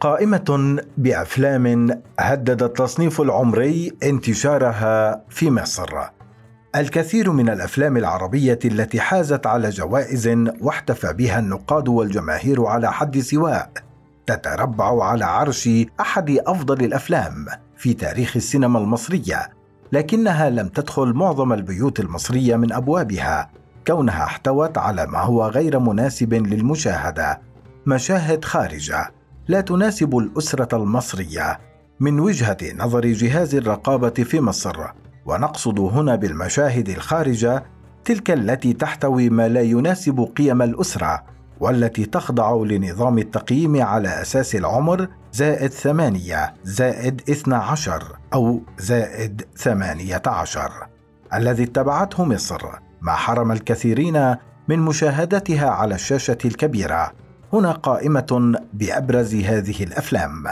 قائمة بأفلام هدد التصنيف العمري انتشارها في مصر. الكثير من الأفلام العربية التي حازت على جوائز واحتفى بها النقاد والجماهير على حد سواء تتربع على عرش أحد أفضل الأفلام في تاريخ السينما المصرية، لكنها لم تدخل معظم البيوت المصرية من أبوابها، كونها احتوت على ما هو غير مناسب للمشاهدة، مشاهد خارجة لا تناسب الأسرة المصرية. من وجهة نظر جهاز الرقابة في مصر ونقصد هنا بالمشاهد الخارجة تلك التي تحتوي ما لا يناسب قيم الأسرة والتي تخضع لنظام التقييم على أساس العمر زائد ثمانية زائد اثنى عشر أو زائد ثمانية عشر. الذي اتبعته مصر ما حرم الكثيرين من مشاهدتها على الشاشة الكبيرة. هنا قائمة بأبرز هذه الأفلام.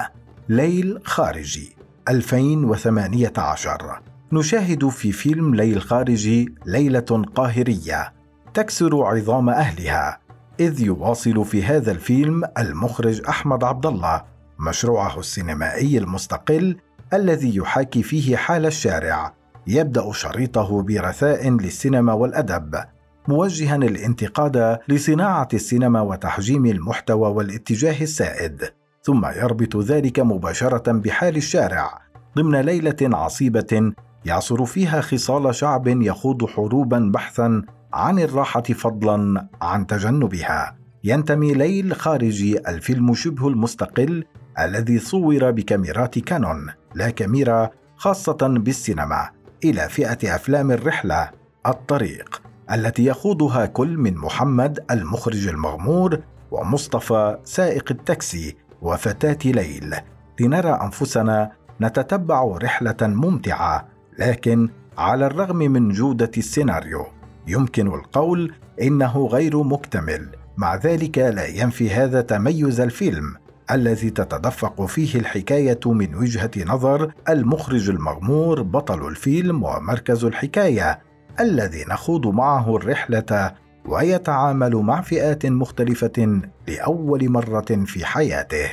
ليل خارجي 2018 نشاهد في فيلم ليل خارجي ليلة قاهرية تكسر عظام أهلها إذ يواصل في هذا الفيلم المخرج أحمد عبد الله مشروعه السينمائي المستقل الذي يحاكي فيه حال الشارع يبدأ شريطه برثاء للسينما والأدب. موجها الانتقاد لصناعة السينما وتحجيم المحتوى والاتجاه السائد ثم يربط ذلك مباشرة بحال الشارع ضمن ليلة عصيبة يعصر فيها خصال شعب يخوض حروبا بحثا عن الراحة فضلا عن تجنبها. ينتمي ليل خارجي الفيلم شبه المستقل الذي صور بكاميرات كانون لا كاميرا خاصة بالسينما إلى فئة أفلام الرحلة الطريق. التي يخوضها كل من محمد المخرج المغمور ومصطفى سائق التاكسي وفتاة ليل. لنرى أنفسنا نتتبع رحلة ممتعة لكن على الرغم من جودة السيناريو يمكن القول إنه غير مكتمل. مع ذلك لا ينفي هذا تميز الفيلم الذي تتدفق فيه الحكاية من وجهة نظر المخرج المغمور بطل الفيلم ومركز الحكاية. الذي نخوض معه الرحلة ويتعامل مع فئات مختلفة لأول مرة في حياته.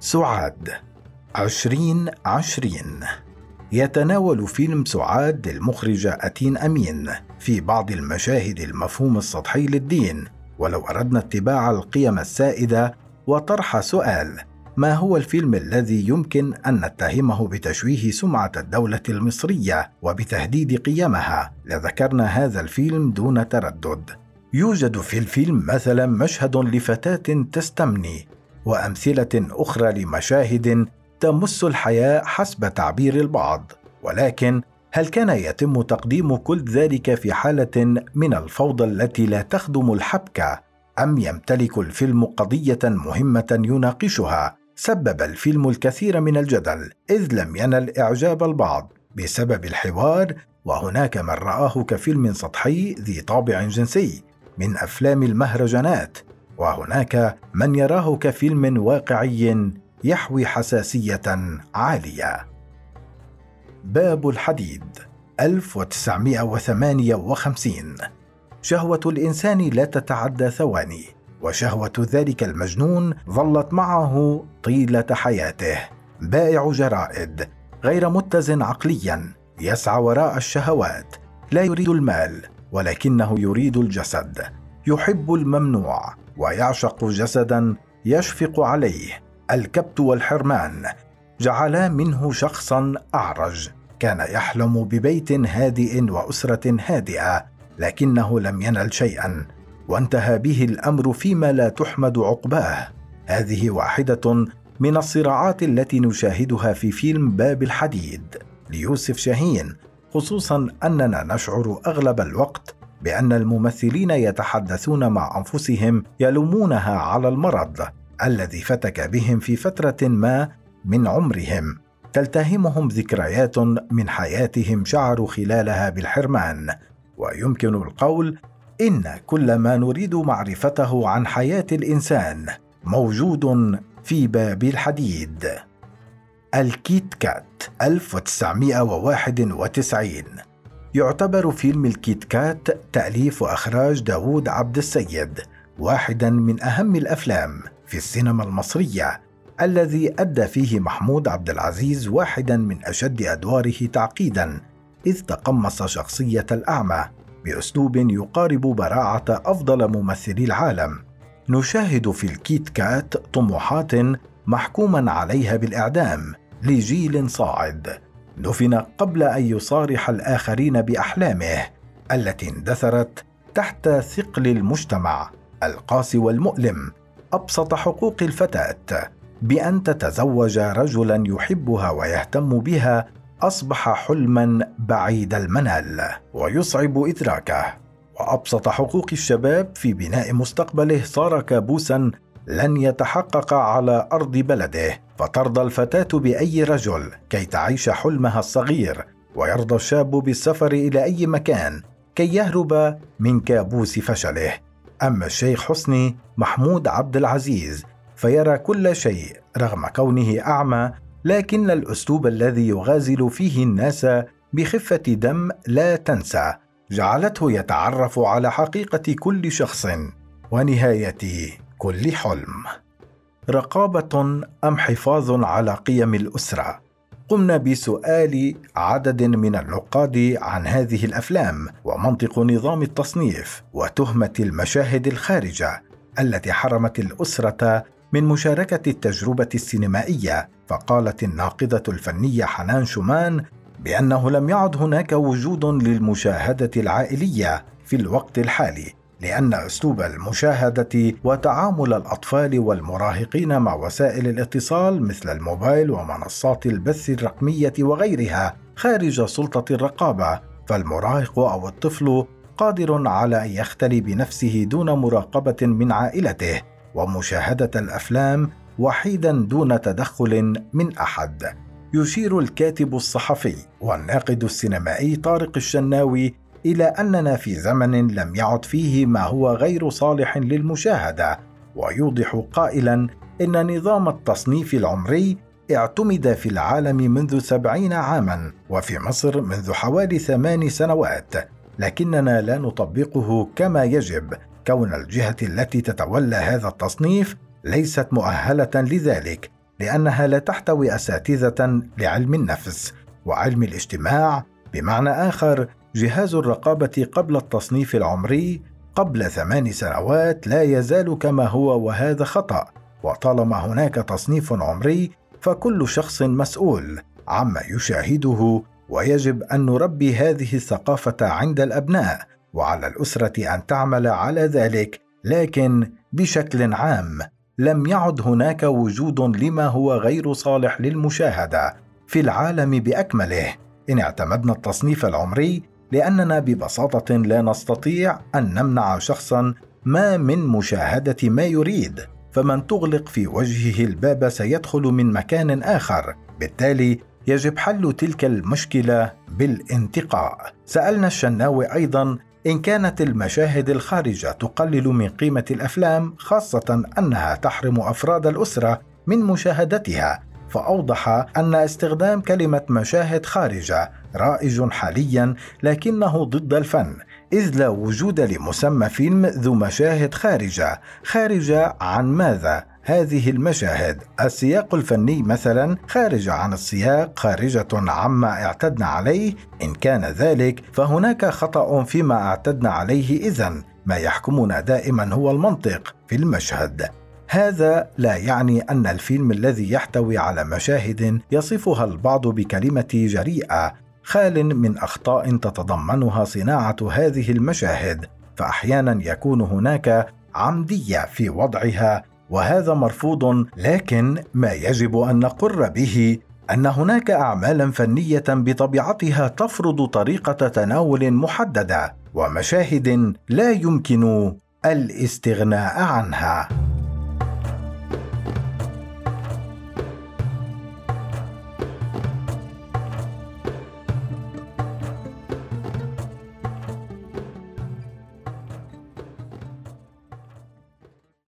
سعاد عشرين عشرين. يتناول فيلم سعاد للمخرجة أتين أمين في بعض المشاهد المفهوم السطحي للدين ولو أردنا اتباع القيم السائدة وطرح سؤال ما هو الفيلم الذي يمكن أن نتهمه بتشويه سمعة الدولة المصرية وبتهديد قيمها؟ لذكرنا هذا الفيلم دون تردد. يوجد في الفيلم مثلا مشهد لفتاة تستمني وأمثلة أخرى لمشاهد تمس الحياة حسب تعبير البعض. ولكن هل كان يتم تقديم كل ذلك في حالة من الفوضى التي لا تخدم الحبكة؟ أم يمتلك الفيلم قضية مهمة يناقشها؟ سبب الفيلم الكثير من الجدل إذ لم ينل إعجاب البعض بسبب الحوار وهناك من رآه كفيلم سطحي ذي طابع جنسي من أفلام المهرجانات وهناك من يراه كفيلم واقعي يحوي حساسية عالية. باب الحديد 1958 شهوة الإنسان لا تتعدى ثواني. وشهوة ذلك المجنون ظلت معه طيلة حياته. بائع جرائد. غير متزن عقليا. يسعى وراء الشهوات. لا يريد المال ولكنه يريد الجسد. يحب الممنوع ويعشق جسدا يشفق عليه. الكبت والحرمان. جعلا منه شخصا أعرج. كان يحلم ببيت هادئ وأسرة هادئة لكنه لم ينل شيئا. وانتهى به الأمر فيما لا تحمد عقباه. هذه واحدة من الصراعات التي نشاهدها في فيلم باب الحديد ليوسف شاهين خصوصا أننا نشعر أغلب الوقت بأن الممثلين يتحدثون مع أنفسهم يلومونها على المرض الذي فتك بهم في فترة ما من عمرهم. تلتهمهم ذكريات من حياتهم شعروا خلالها بالحرمان ويمكن القول إن كل ما نريد معرفته عن حياة الإنسان موجود في باب الحديد. الكيت كات 1991 يعتبر فيلم الكيت كات تأليف وإخراج داوود عبد السيد واحدا من أهم الأفلام في السينما المصرية الذي أدى فيه محمود عبد العزيز واحدا من أشد أدواره تعقيدا إذ تقمص شخصية الأعمى بأسلوب يقارب براعة أفضل ممثلي العالم. نشاهد في الكيت كات طموحات محكوما عليها بالإعدام لجيل صاعد. دفن قبل أن يصارح الآخرين بأحلامه التي اندثرت تحت ثقل المجتمع القاسي والمؤلم أبسط حقوق الفتاة بأن تتزوج رجلا يحبها ويهتم بها أصبح حلما بعيد المنال ويصعب إدراكه. وأبسط حقوق الشباب في بناء مستقبله صار كابوسا لن يتحقق على أرض بلده. فترضى الفتاة بأي رجل كي تعيش حلمها الصغير ويرضى الشاب بالسفر إلى أي مكان كي يهرب من كابوس فشله. أما الشيخ حسني محمود عبد العزيز فيرى كل شيء رغم كونه أعمى لكن الأسلوب الذي يغازل فيه الناس بخفة دم لا تنسى جعلته يتعرف على حقيقة كل شخص ونهاية كل حلم. رقابة أم حفاظ على قيم الأسرة؟ قمنا بسؤال عدد من النقاد عن هذه الأفلام ومنطق نظام التصنيف وتهمة المشاهد الخارجة التي حرمت الأسرة من مشاركة التجربة السينمائية فقالت الناقدة الفنية حنان شومان بأنه لم يعد هناك وجود للمشاهدة العائلية في الوقت الحالي لأن أسلوب المشاهدة وتعامل الأطفال والمراهقين مع وسائل الاتصال مثل الموبايل ومنصات البث الرقمية وغيرها خارج سلطة الرقابة فالمراهق أو الطفل قادر على أن يختلي بنفسه دون مراقبة من عائلته. ومشاهدة الأفلام وحيدا دون تدخل من أحد. يشير الكاتب الصحفي والناقد السينمائي طارق الشناوي إلى أننا في زمن لم يعد فيه ما هو غير صالح للمشاهدة ويوضح قائلا إن نظام التصنيف العمري اعتمد في العالم منذ سبعين عاما وفي مصر منذ حوالي ثمان سنوات لكننا لا نطبقه كما يجب. كون الجهة التي تتولى هذا التصنيف ليست مؤهلة لذلك لأنها لا تحتوي أساتذة لعلم النفس وعلم الاجتماع. بمعنى آخر جهاز الرقابة قبل التصنيف العمري قبل ثمان سنوات لا يزال كما هو وهذا خطأ. وطالما هناك تصنيف عمري فكل شخص مسؤول عما يشاهده ويجب أن نربي هذه الثقافة عند الأبناء. وعلى الأسرة أن تعمل على ذلك لكن بشكل عام لم يعد هناك وجود لما هو غير صالح للمشاهدة في العالم بأكمله. إن اعتمدنا التصنيف العمري لأننا ببساطة لا نستطيع أن نمنع شخصا ما من مشاهدة ما يريد فمن تغلق في وجهه الباب سيدخل من مكان آخر. بالتالي يجب حل تلك المشكلة بالانتقاء. سألنا الشناوي أيضا إن كانت المشاهد الخارجة تقلل من قيمة الأفلام خاصة أنها تحرم أفراد الأسرة من مشاهدتها فأوضح أن استخدام كلمة مشاهد خارجة رائج حاليا لكنه ضد الفن إذ لا وجود لمسمى فيلم ذو مشاهد خارجة خارجة عن ماذا؟ هذه المشاهد. السياق الفني مثلا خارج عن السياق خارجة عما اعتدنا عليه. إن كان ذلك فهناك خطأ فيما اعتدنا عليه. إذا ما يحكمنا دائما هو المنطق في المشهد. هذا لا يعني أن الفيلم الذي يحتوي على مشاهد يصفها البعض بكلمة جريئة. خال من أخطاء تتضمنها صناعة هذه المشاهد فاحيانا يكون هناك عمدية في وضعها وهذا مرفوض لكن ما يجب أن نقر به أن هناك اعمالا فنية بطبيعتها تفرض طريقة تناول محددة ومشاهد لا يمكن الاستغناء عنها.